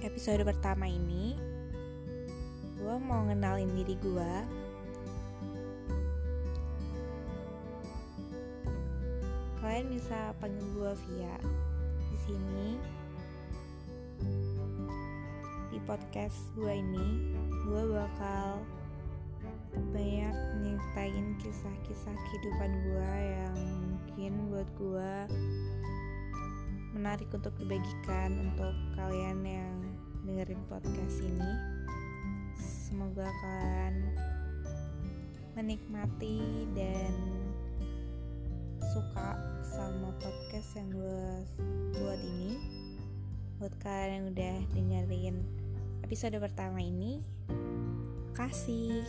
episode pertama ini gue mau ngenalin diri gue kalian bisa panggil gue via di sini. Di podcast gue ini gue bakal banyak nyeritain kisah-kisah kehidupan gue yang mungkin buat gue menarik untuk dibagikan untuk kalian yang dengerin podcast ini. Semoga kalian menikmati dan suka sama podcast yang gue buat ini. Buat kalian yang udah dengerin episode pertama ini kasih